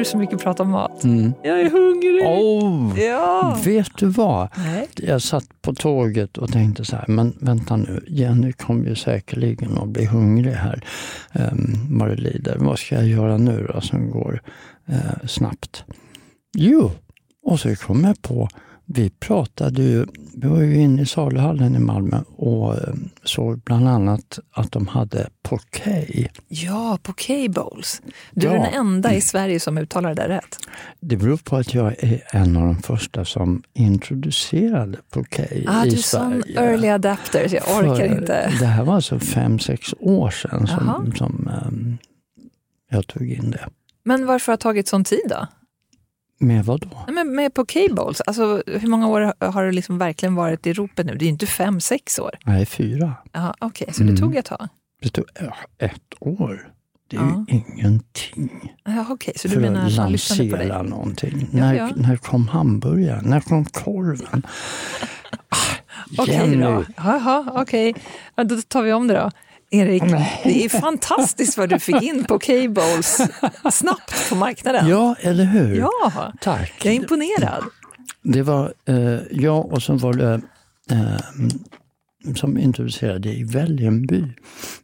[SPEAKER 4] Nu så mycket prat om mat. Jag är hungrig.
[SPEAKER 2] Oh,
[SPEAKER 4] Ja.
[SPEAKER 2] Vet du vad?
[SPEAKER 4] Nej.
[SPEAKER 2] Jag satt på tåget och tänkte så här, men vänta nu, Jenny kommer ju säkerligen att bli hungrig här um, vad det lider. Vad ska jag göra nu då som går eh, snabbt? Jo, och så kom jag på, vi pratade ju, vi var ju inne i saluhallen i Malmö och eh, såg bland annat att de hade Poké.
[SPEAKER 4] Ja, på K-bowls. Du är
[SPEAKER 2] Ja.
[SPEAKER 4] den enda i Sverige som uttalar det rätt.
[SPEAKER 2] Det beror på att jag är en av de första som introducerade Poké
[SPEAKER 4] Ah,
[SPEAKER 2] i
[SPEAKER 4] du är sån
[SPEAKER 2] Sverige.
[SPEAKER 4] early adapter, så jag orkar
[SPEAKER 2] För
[SPEAKER 4] inte.
[SPEAKER 2] Det här var alltså fem, sex år sedan som, som ehm, jag tog in det.
[SPEAKER 4] Men varför har det tagit sån tid då?
[SPEAKER 2] Med vad då?
[SPEAKER 4] Men med på K-bowls, alltså, hur många år har du liksom verkligen varit i ropet nu? Det är ju inte fem, sex år.
[SPEAKER 2] Nej, fyra.
[SPEAKER 4] Ja, Okej, så
[SPEAKER 2] Mm.
[SPEAKER 4] det tog ett tag?
[SPEAKER 2] Det tog ett år. Det är
[SPEAKER 4] Ja.
[SPEAKER 2] ju ingenting
[SPEAKER 4] Ja, Okej, så du
[SPEAKER 2] för
[SPEAKER 4] menar
[SPEAKER 2] att
[SPEAKER 4] man lyssnade på dig?
[SPEAKER 2] någonting.
[SPEAKER 4] Ja,
[SPEAKER 2] när,
[SPEAKER 4] ja.
[SPEAKER 2] när kom hamburgaren? När kom korven? (laughs) Ah,
[SPEAKER 4] Okej
[SPEAKER 2] Jenny.
[SPEAKER 4] då. Jaha, okej. Ja, då tar vi om det då. Erik, det är fantastiskt vad du fick in på K-bowls snabbt på marknaden.
[SPEAKER 2] Ja, eller hur?
[SPEAKER 4] Ja,
[SPEAKER 2] Tack.
[SPEAKER 4] jag är imponerad.
[SPEAKER 2] Det var eh, jag och så var det eh, som introducerade i Väljönby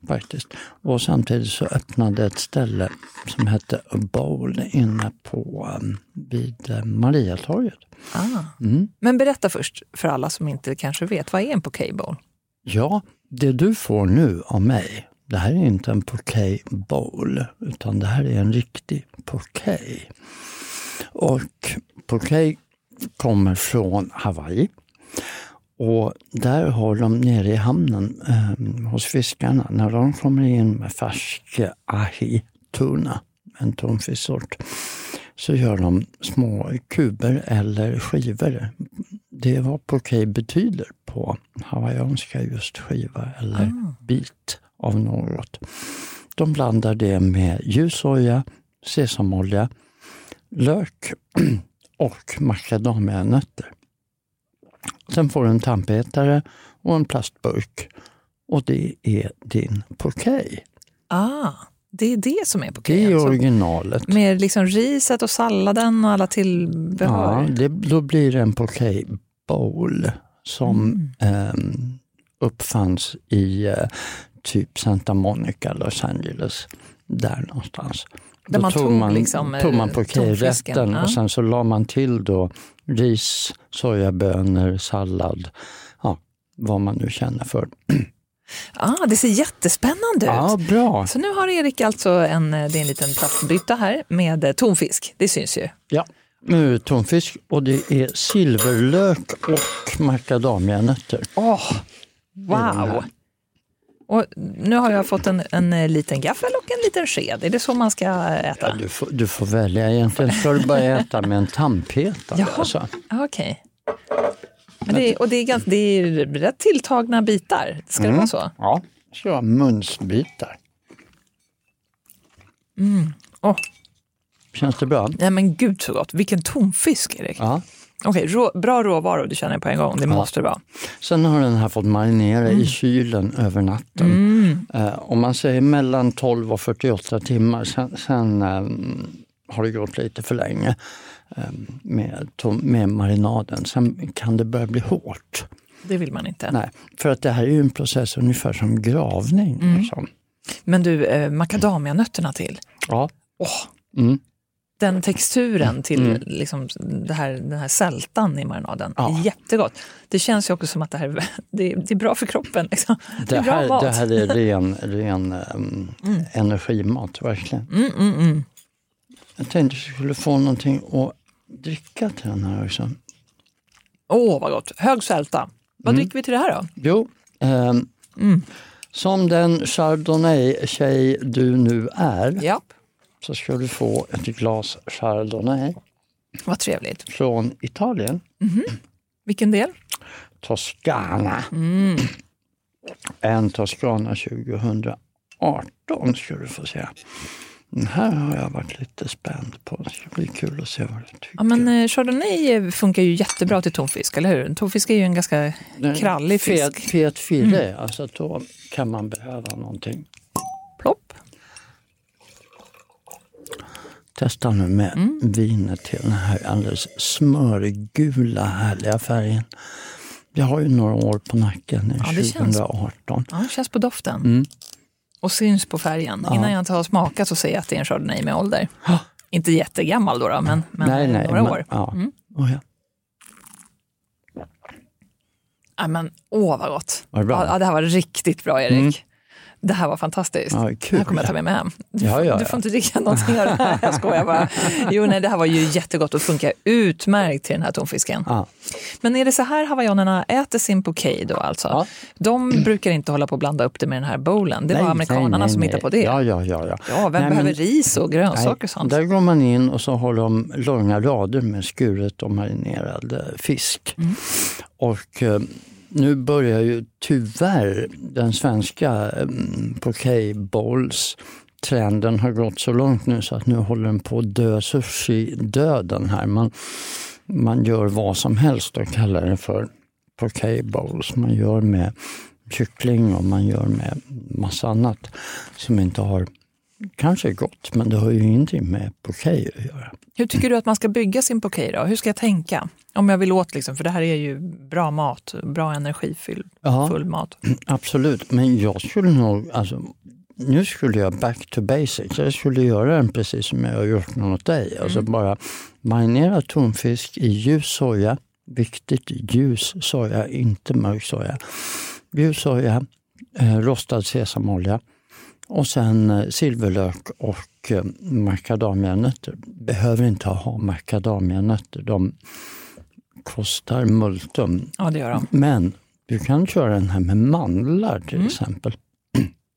[SPEAKER 2] faktiskt. Och samtidigt så öppnade ett ställe som hette A Bowl inne på eh, vid eh, Mariatorget.
[SPEAKER 4] Ah.
[SPEAKER 2] Mm.
[SPEAKER 4] Men berätta först för alla som inte kanske vet, vad är en på K-bowl?
[SPEAKER 2] Ja, det du får nu av mig, det här är inte en poké bowl, utan det här är en riktig poké. Och poké kommer från Hawaii. Och där har de nere i hamnen eh, hos fiskarna, när de kommer in med färsk ahi-tuna, en tonfisksort, så gör de små kuber eller skivor. Det är vad poké betyder på hawaiianska, just skiva eller bit av något. De blandar det med ljussoja, sesamolja, lök (clears throat) och macadamianötter. Sen får du en tandpetare och en plastburk och det är din poké.
[SPEAKER 4] Ah, det är det som är K.
[SPEAKER 2] Det är
[SPEAKER 4] alltså.
[SPEAKER 2] originalet.
[SPEAKER 4] Med liksom riset och salladen och alla tillbehör.
[SPEAKER 2] Ja, det, då blir det en poké bowl som eh, uppfanns i eh, typ Santa Monica, Los Angeles. Där någonstans.
[SPEAKER 4] Där man tog
[SPEAKER 2] man,
[SPEAKER 4] liksom,
[SPEAKER 2] tog man
[SPEAKER 4] eh,
[SPEAKER 2] på
[SPEAKER 4] ja.
[SPEAKER 2] och sen så la man till då ris, sojabönor, sallad, ja, vad man nu känner för.
[SPEAKER 4] Ah, det ser jättespännande
[SPEAKER 2] Ja,
[SPEAKER 4] ut.
[SPEAKER 2] bra.
[SPEAKER 4] Så nu har Erik alltså en, det är en liten plastbytta här med eh, tonfisk. Det syns ju.
[SPEAKER 2] Ja. Nu är det tonfisk och det är silverlök och macadamianötter.
[SPEAKER 4] Åh, wow! Och nu har jag fått en, en eh, liten gaffel och en liten sked. Är det så man ska äta?
[SPEAKER 2] Ja, du, får, du får välja. Egentligen ska du bara äta med en tandpetare.
[SPEAKER 4] Jaha.
[SPEAKER 2] Alltså.
[SPEAKER 4] Okej. Men det och det är, ganska, det är rätt tilltagna bitar. Ska det vara så?
[SPEAKER 2] Ja, det ska vara munsbitar.
[SPEAKER 4] Åh,
[SPEAKER 2] Känns det bra?
[SPEAKER 4] nej men gud så gott. Vilken tonfisk, Erik.
[SPEAKER 2] Ja.
[SPEAKER 4] Okej, rå, bra råvaror, det känner jag på en gång. Det måste det vara.
[SPEAKER 2] Sen har den här fått marinera
[SPEAKER 4] Mm.
[SPEAKER 2] i kylen över natten. Eh, om man säger mellan 12 och 48 timmar, sen, sen eh, har det gått lite för länge eh, med, med marinaden. Sen kan det börja bli hårt.
[SPEAKER 4] Det vill man inte.
[SPEAKER 2] Nej, för att det här är ju en process ungefär som gravning.
[SPEAKER 4] Mm.
[SPEAKER 2] Liksom.
[SPEAKER 4] Men du, eh, macadamianötterna till.
[SPEAKER 2] Ja.
[SPEAKER 4] Åh,
[SPEAKER 2] Mm.
[SPEAKER 4] Den texturen till liksom, det här, den här sältan i marinaden.
[SPEAKER 2] Ja.
[SPEAKER 4] Jättegott. Det känns ju också som att det här är, (laughs) det är, det är bra för kroppen. Liksom. Det,
[SPEAKER 2] Det,
[SPEAKER 4] är bra
[SPEAKER 2] här,
[SPEAKER 4] mat.
[SPEAKER 2] det här är ren, ren (laughs) ehm, energimat, verkligen.
[SPEAKER 4] Mm, mm, mm.
[SPEAKER 2] Jag tänkte att jag skulle få någonting att dricka till den här också.
[SPEAKER 4] Åh, vad gott. Hög sälta. Vad
[SPEAKER 2] Mm.
[SPEAKER 4] dricker vi till det här då?
[SPEAKER 2] Jo,
[SPEAKER 4] Mm.
[SPEAKER 2] som den chardonnay-tjej du nu är
[SPEAKER 4] Ja,
[SPEAKER 2] så ska du få ett glas chardonnay
[SPEAKER 4] vad trevligt.
[SPEAKER 2] från Italien,
[SPEAKER 4] Vilken del?
[SPEAKER 2] Toscana.
[SPEAKER 4] Mm.
[SPEAKER 2] En Toscana 2018 ska du få se. Den här har jag varit lite spänd på. Det ska bli kul att se vad du tycker.
[SPEAKER 4] Ja, men eh, Chardonnay eh, funkar ju jättebra till tonfisk, eller hur? Tonfisk är ju en ganska krallig fisk. Mm.
[SPEAKER 2] Fet, fet filé, alltså då kan man behöva någonting. Testa nu med
[SPEAKER 4] Mm.
[SPEAKER 2] vinet till den här alldeles smörgula härliga färgen. Jag har ju några år på nacken,
[SPEAKER 4] Ja, det känns-
[SPEAKER 2] 2018.
[SPEAKER 4] Ja, det känns på doften.
[SPEAKER 2] Mm.
[SPEAKER 4] Och syns på färgen.
[SPEAKER 2] Ja.
[SPEAKER 4] Innan jag inte har smakat så säger jag att det är en Chardonnay med ålder. Inte jättegammal då, då men, men
[SPEAKER 2] nej, nej,
[SPEAKER 4] några
[SPEAKER 2] men-
[SPEAKER 4] år.
[SPEAKER 2] Ja.
[SPEAKER 4] Mm.
[SPEAKER 2] Oh, ja.
[SPEAKER 4] Ja, men, åh, vad gott.
[SPEAKER 2] Var det bra?
[SPEAKER 4] Ja, ja, det här var riktigt bra, Erik. Det här var fantastiskt.
[SPEAKER 2] Ja,
[SPEAKER 4] Det
[SPEAKER 2] kul.
[SPEAKER 4] här kommer jag ta med mig hem. Du,
[SPEAKER 2] Ja, ja,
[SPEAKER 4] du får inte dricka någonting av det här. Jag skojar bara. (laughs) Jo, nej, det här var ju jättegott och funkar utmärkt till den här tonfisken. Men är det så här hawaiianerna äter sin poké då alltså? De brukar inte hålla på och blanda upp det med den här bowlen. Det var
[SPEAKER 2] nej, nej,
[SPEAKER 4] som hittade på det.
[SPEAKER 2] Ja, ja, ja. ja.
[SPEAKER 4] Ja, vem behöver
[SPEAKER 2] men-
[SPEAKER 4] ris och grönsaker och sånt?
[SPEAKER 2] Där går man in och så har de långa rader med skuret och marinerad eh, fisk.
[SPEAKER 4] Mm.
[SPEAKER 2] Och eh, nu börjar ju tyvärr den svenska mm, eh, poké bowls trenden har gått så långt nu så att nu håller den på att dö sushi-döden här. Man, man gör vad som helst och kallar det för poké bowls. Man gör med kyckling och man gör med massa annat som inte har kanske gott, men det har ju ingenting med poké att göra.
[SPEAKER 4] Hur tycker du att man ska bygga sin poké då? Hur ska jag tänka? Om jag vill åt, liksom, för det här är ju bra mat, bra energifull
[SPEAKER 2] Ja.
[SPEAKER 4] full mat. (clears throat)
[SPEAKER 2] Absolut, men jag skulle nog, alltså, nu skulle jag back to basics. Jag skulle göra den precis som jag har gjort den åt dig. Alltså bara marinera tonfisk i ljus soja. Viktigt, ljus soja, inte mörk soja. Ljus soja, eh, rostad sesamolja och sen eh, silverlök och eh, macadamianötter. Behöver inte ha macadamianötter, de kostar multum.
[SPEAKER 4] Ja, det gör de.
[SPEAKER 2] Men du kan köra den här med mandlar till exempel.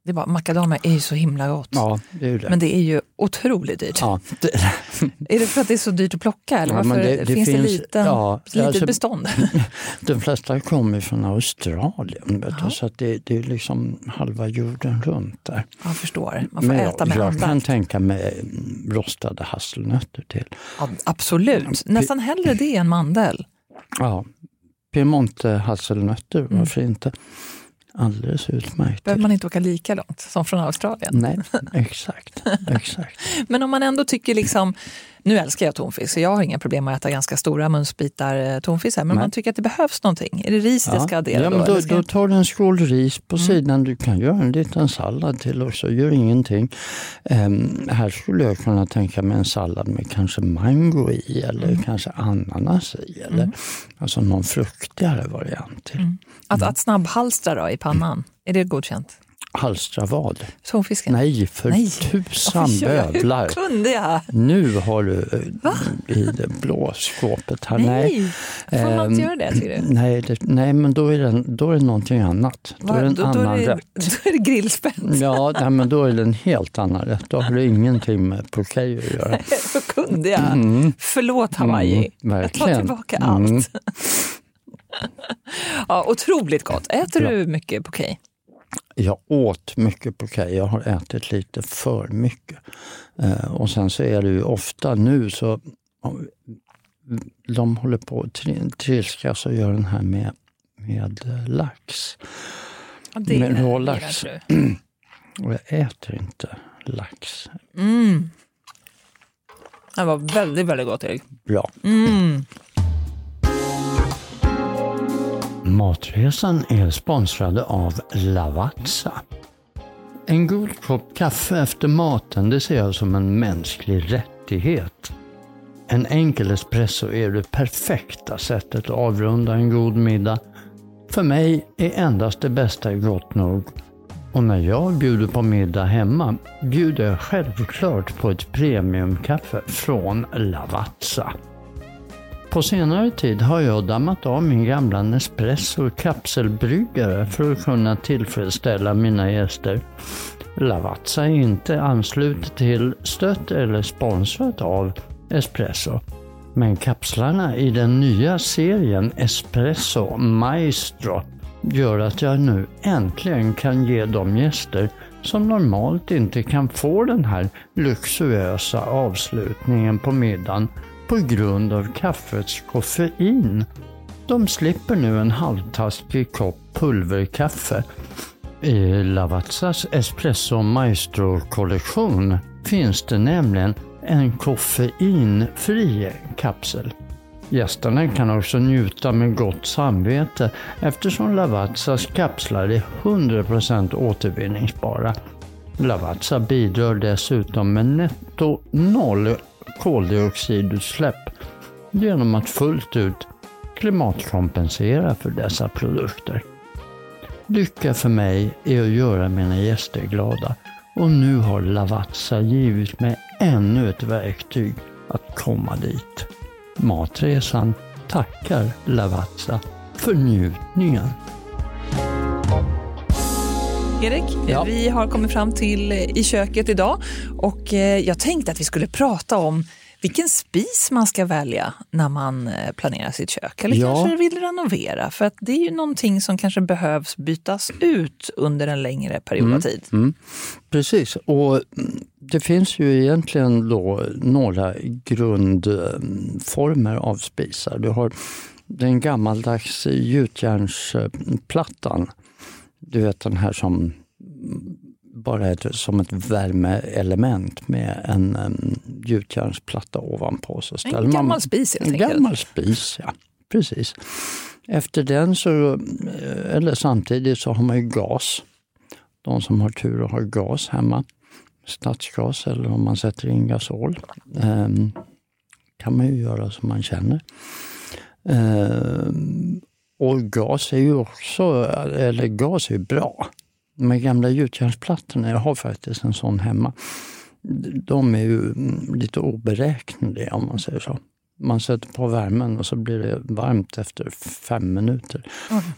[SPEAKER 4] Det är bara, macadamia är ju så himla gott.
[SPEAKER 2] Ja, det det.
[SPEAKER 4] Men det är ju otroligt dyrt.
[SPEAKER 2] ja, det, (laughs)
[SPEAKER 4] Är det för att det är så dyrt att plocka eller
[SPEAKER 2] Ja,
[SPEAKER 4] varför
[SPEAKER 2] det
[SPEAKER 4] finns, det liten,
[SPEAKER 2] ja,
[SPEAKER 4] litet
[SPEAKER 2] alltså-
[SPEAKER 4] bestånd? (laughs)
[SPEAKER 2] de flesta kommer från Australien, du, så att det, är liksom halva jorden runt där.
[SPEAKER 4] Jag förstår, man får
[SPEAKER 2] Men
[SPEAKER 4] äta
[SPEAKER 2] jag,
[SPEAKER 4] med
[SPEAKER 2] jag
[SPEAKER 4] andra.
[SPEAKER 2] kan tänka mig mm, rostade hasselnötter till.
[SPEAKER 4] Ja, absolut, nästan hellre det än mandel.
[SPEAKER 2] Ja, Piemonte hasselnötter,
[SPEAKER 4] Mm.
[SPEAKER 2] varför inte? Alldeles utmärkt.
[SPEAKER 4] behöver man inte åka lika långt som från Australien.
[SPEAKER 2] Nej, exakt. exakt. (laughs)
[SPEAKER 4] Men om man ändå tycker liksom, Nu älskar jag tonfisk, så jag har inga problem med att äta ganska stora munsbitar eh, tonfisk. Här, men
[SPEAKER 2] Nej.
[SPEAKER 4] man tycker att det behövs någonting. Är det riset jag ska addera
[SPEAKER 2] ja,
[SPEAKER 4] då?
[SPEAKER 2] men då,
[SPEAKER 4] ska
[SPEAKER 2] då
[SPEAKER 4] jag-
[SPEAKER 2] tar du en skål ris på sidan. Du kan göra en liten sallad till också, gör ingenting. Ehm, här skulle jag kunna tänka mig en sallad med kanske mango i eller kanske ananas i. Eller, Alltså någon fruktigare variant till.
[SPEAKER 4] Att, att snabbhalstra då i pannan, är det godkänt?
[SPEAKER 2] Halstra vad?
[SPEAKER 4] Tonfisken?
[SPEAKER 2] Nej, för
[SPEAKER 4] Nej.
[SPEAKER 2] tusan
[SPEAKER 4] Oj,
[SPEAKER 2] bövlar.
[SPEAKER 4] Hur kunde jag?
[SPEAKER 2] Nu har du eh, i det blå skåpet här.
[SPEAKER 4] Nej, får man inte
[SPEAKER 2] Ehm,
[SPEAKER 4] göra det tycker du?
[SPEAKER 2] Nej, det, nej men då är, det, då är det någonting annat. Då är det en
[SPEAKER 4] då, då,
[SPEAKER 2] annan
[SPEAKER 4] är det,
[SPEAKER 2] rätt. (laughs)
[SPEAKER 4] då är det grillspett.
[SPEAKER 2] Ja, nej, men då är det en helt annan rätt. Då har det ingenting med poké att göra. (laughs)
[SPEAKER 4] Hur kunde jag? Förlåt Hawaii.
[SPEAKER 2] Mm,
[SPEAKER 4] jag tar tillbaka
[SPEAKER 2] Mm.
[SPEAKER 4] Ja, otroligt gott. Äter du mycket poké?
[SPEAKER 2] Jag åt mycket poké, jag har ätit lite för mycket. Eh, och sen så är det ju ofta nu så de håller på att tri- trilskas och gör den här med, med eh, lax.
[SPEAKER 4] Ja, det
[SPEAKER 2] Men rå
[SPEAKER 4] gillar
[SPEAKER 2] lax.
[SPEAKER 4] du. (clears throat)
[SPEAKER 2] Och jag äter inte lax.
[SPEAKER 4] Mm. Det var väldigt, väldigt gott Erik.
[SPEAKER 2] Bra.
[SPEAKER 4] Mm.
[SPEAKER 2] Matresan är sponsrade av Lavazza. En god kopp kaffe efter maten det ser jag som en mänsklig rättighet. En enkel espresso är det perfekta sättet att avrunda en god middag. För mig är endast det bästa gott nog. Och när jag bjuder på middag hemma bjuder jag självklart på ett premiumkaffe från Lavazza. På senare tid har jag dammat av min gamla Nespresso kapselbryggare för att kunna tillfredsställa mina gäster. Lavazza är inte anslutet till, stött eller sponsrat av Espresso. Men kapslarna i den nya serien Espresso Maestro gör att jag nu äntligen kan ge de gäster som normalt inte kan få den här luxuösa avslutningen på middagen på grund av kaffets koffein. De slipper nu en halvtaskig kopp pulverkaffe. I Lavazzas Espresso Maestro-kollektion finns det nämligen en koffeinfri kapsel. Gästerna kan också njuta med gott samvete eftersom Lavazzas kapslar är 100% återvinningsbara. Lavazza bidrar dessutom med netto noll koldioxidutsläpp genom att fullt ut klimatkompensera för dessa produkter. Lycka för mig är att göra mina gäster glada och nu har Lavazza givit mig ännu ett verktyg att komma dit. Matresan tackar Lavazza för njutningen.
[SPEAKER 4] Erik,
[SPEAKER 2] Ja.
[SPEAKER 4] vi har kommit fram till eh, i köket idag och eh, jag tänkte att vi skulle prata om vilken spis man ska välja när man eh, planerar sitt kök eller
[SPEAKER 2] Ja.
[SPEAKER 4] kanske vill renovera. För att det är ju någonting som kanske behövs bytas ut under en längre period av tid.
[SPEAKER 2] Mm. Precis, och mm, det finns ju egentligen då några grundformer av spisar. Du har den gammaldags gjutjärnsplattan. Du vet den här som bara är som ett värmeelement med en um, gjutjärnsplatta ovanpå. Så ställer
[SPEAKER 4] En
[SPEAKER 2] man-
[SPEAKER 4] gammal spis helt
[SPEAKER 2] En
[SPEAKER 4] enkelt.
[SPEAKER 2] gammal spis, ja. Precis. Efter den så, eh, eller samtidigt så har man ju gas. De som har tur att ha gas hemma, stadsgas eller om man sätter in gasol, ehm, kan man ju göra som man känner. Ehm, och gas är ju också, eller gas är ju bra. De gamla gjutjärnsplattorna, jag har faktiskt en sån hemma. De är ju mm, lite oberäkneliga om man säger så. Man sätter på värmen och så blir det varmt efter fem minuter.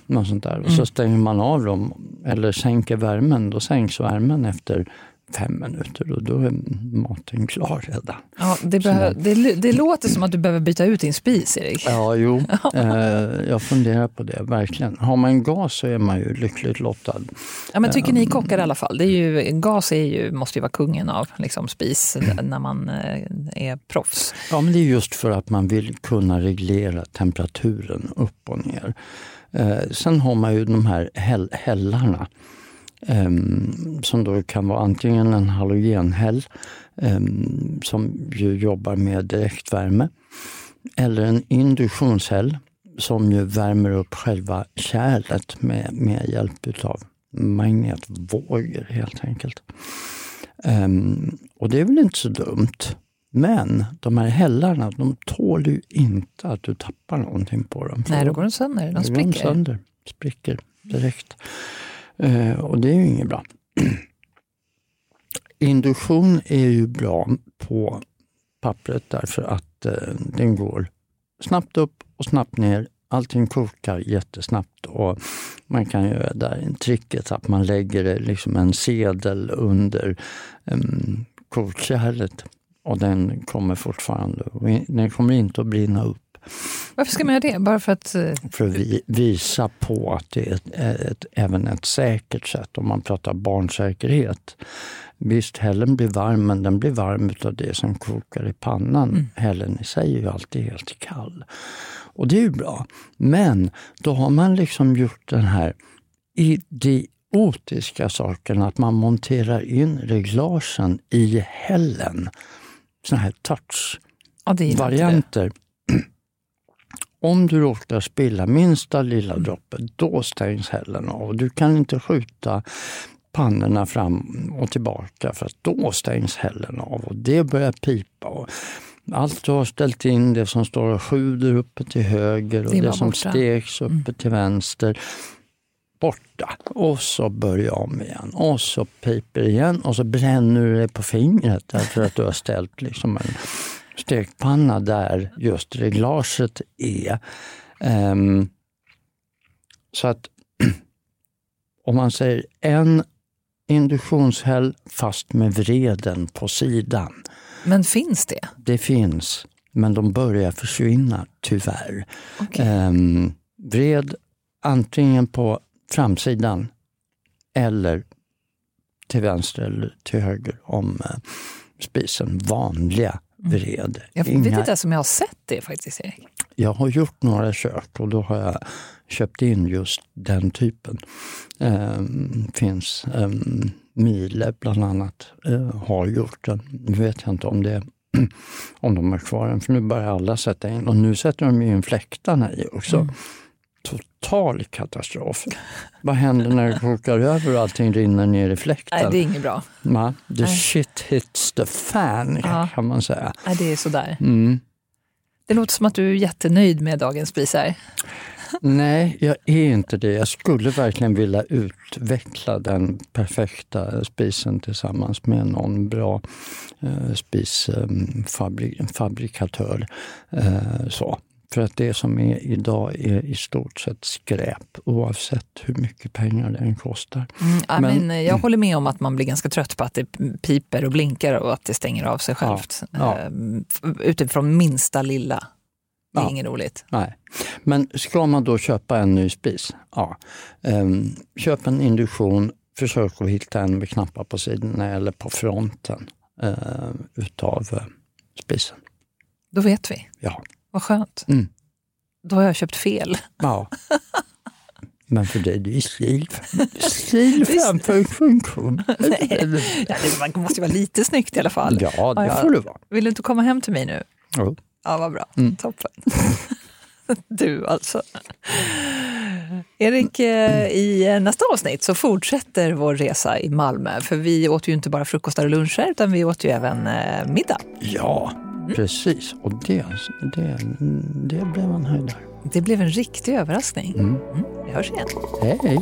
[SPEAKER 2] Något sånt där. Och så stänger man av dem eller sänker värmen. Då sänks värmen efter fem minuter och då är maten klar redan.
[SPEAKER 4] Ja, det, behö- det, det låter som att du behöver byta ut din spis, Erik.
[SPEAKER 2] Ja, jo. (laughs) Eh, jag funderar på det, verkligen. Har man gas så är man ju lyckligt lottad.
[SPEAKER 4] Ja, men tycker ni kockar i alla fall? Det är ju, gas är ju, måste ju vara kungen av liksom, spis när man eh, är proffs.
[SPEAKER 2] Ja, men det är just för att man vill kunna reglera temperaturen upp och ner. Eh, sen har man ju de här häll- hällarna. Um, som då kan vara antingen en halogenhäll um, som ju jobbar med direktvärme eller en induktionshäll som ju värmer upp själva kärlet med, med hjälp utav magnetvågor helt enkelt. Um, och det är väl inte så dumt. Men de här hällarna, de tål ju inte att du tappar någonting på dem.
[SPEAKER 4] Nej, då går de sönder. De spricker. De
[SPEAKER 2] sönder, spricker direkt. Eh, och det är ju inget bra. (clears throat) Induktion är ju bra på pappret därför att eh, den går snabbt upp och snabbt ner allting kokar jättesnabbt och man kan göra där tricket att man lägger eh, liksom en sedel under um, kokkärlet och den kommer fortfarande, den kommer inte att brinna upp.
[SPEAKER 4] Varför ska man göra det? Bara för att... Eh,
[SPEAKER 2] för att vi, visa på att det är ett, ett, även ett säkert sätt om man pratar barnsäkerhet. Visst, hällen blir varm, men den blir varm av det som kokar i pannan. Mm. Hällen i sig är ju alltid helt kall. Och det är ju bra. Men då har man liksom gjort den här idiotiska saken att man monterar in reglagen i hällen. Såna här touch-varianter. Ja, Om du råkar spilla minsta lilla mm. droppe, då stängs hällen av. Du kan inte skjuta pannorna fram och tillbaka för att då stängs hällen av och det börjar pipa. Allt du har ställt in, det som står och sjuder uppe till höger och det, det som borta. steks uppe mm. till vänster, borta. Och så börjar om igen och så piper igen och så bränner du dig på fingret därför att du har ställt liksom en stekpanna där just reglaget är. Um, så att (clears throat) om man säger en induktionshäll fast med vreden på sidan
[SPEAKER 4] men finns det?
[SPEAKER 2] Det finns, men de börjar försvinna tyvärr. Okay. Ehm, vred antingen på framsidan eller till vänster eller till höger om eh, spisen. Vanliga. Vred.
[SPEAKER 4] Jag Inga... vet inte ens om jag har sett det faktiskt, Erik.
[SPEAKER 2] Jag har gjort några kök och då har jag köpt in just den typen. Um, finns um, Miele bland annat uh, har gjort den. Nu vet jag inte om det (clears throat) om de har kvar den, för nu börjar alla sätta in och nu sätter de in fläktarna i också. Mm. Total katastrof. (laughs) Vad händer när det kokar över och allting rinner ner i fläkten?
[SPEAKER 4] Nej, det är inget bra.
[SPEAKER 2] Ma, the Nej. shit hits the fan, ja. kan man säga.
[SPEAKER 4] Nej, det är sådär. Mm. Det låter som att du är jättenöjd med dagens spisar. (laughs)
[SPEAKER 2] Nej, jag är inte det. Jag skulle verkligen vilja utveckla den perfekta spisen tillsammans med någon bra eh, spisfabrikatör. Eh, så. För att det som är idag är i stort sett skräp oavsett hur mycket pengar det kostar.
[SPEAKER 4] Mm, men, men, jag håller med om att man blir ganska trött på att det piper och blinkar och att det stänger av sig självt. Ja, ja. Eh, utifrån minsta lilla. Det är ja. inget roligt.
[SPEAKER 2] Nej. Men ska man då köpa en ny spis? Ja. Um, köp en induktion, försök att hitta en med knappar på sidorna eller på fronten uh, utav uh, spisen.
[SPEAKER 4] Då vet vi.
[SPEAKER 2] Ja.
[SPEAKER 4] Vad skönt. Mm. Då har jag köpt fel.
[SPEAKER 2] Ja. Men för dig, det är stil, (laughs) stil framför funktion. (laughs)
[SPEAKER 4] Nej, ja, man måste ju vara lite snyggt i alla fall.
[SPEAKER 2] Ja, det får du vara.
[SPEAKER 4] Vill du inte komma hem till mig nu?
[SPEAKER 2] Jo.
[SPEAKER 4] Ja, vad bra. Mm. Toppen. (laughs) Du alltså. Erik, eh, i nästa avsnitt så fortsätter vår resa i Malmö. För vi åt ju inte bara frukostar och luncher utan vi åt ju även eh, middag.
[SPEAKER 2] Ja. Precis. Och det, det, det blev en höjdare.
[SPEAKER 4] Det blev en riktig överraskning. Mm. Mm. Vi hörs igen.
[SPEAKER 2] Hej.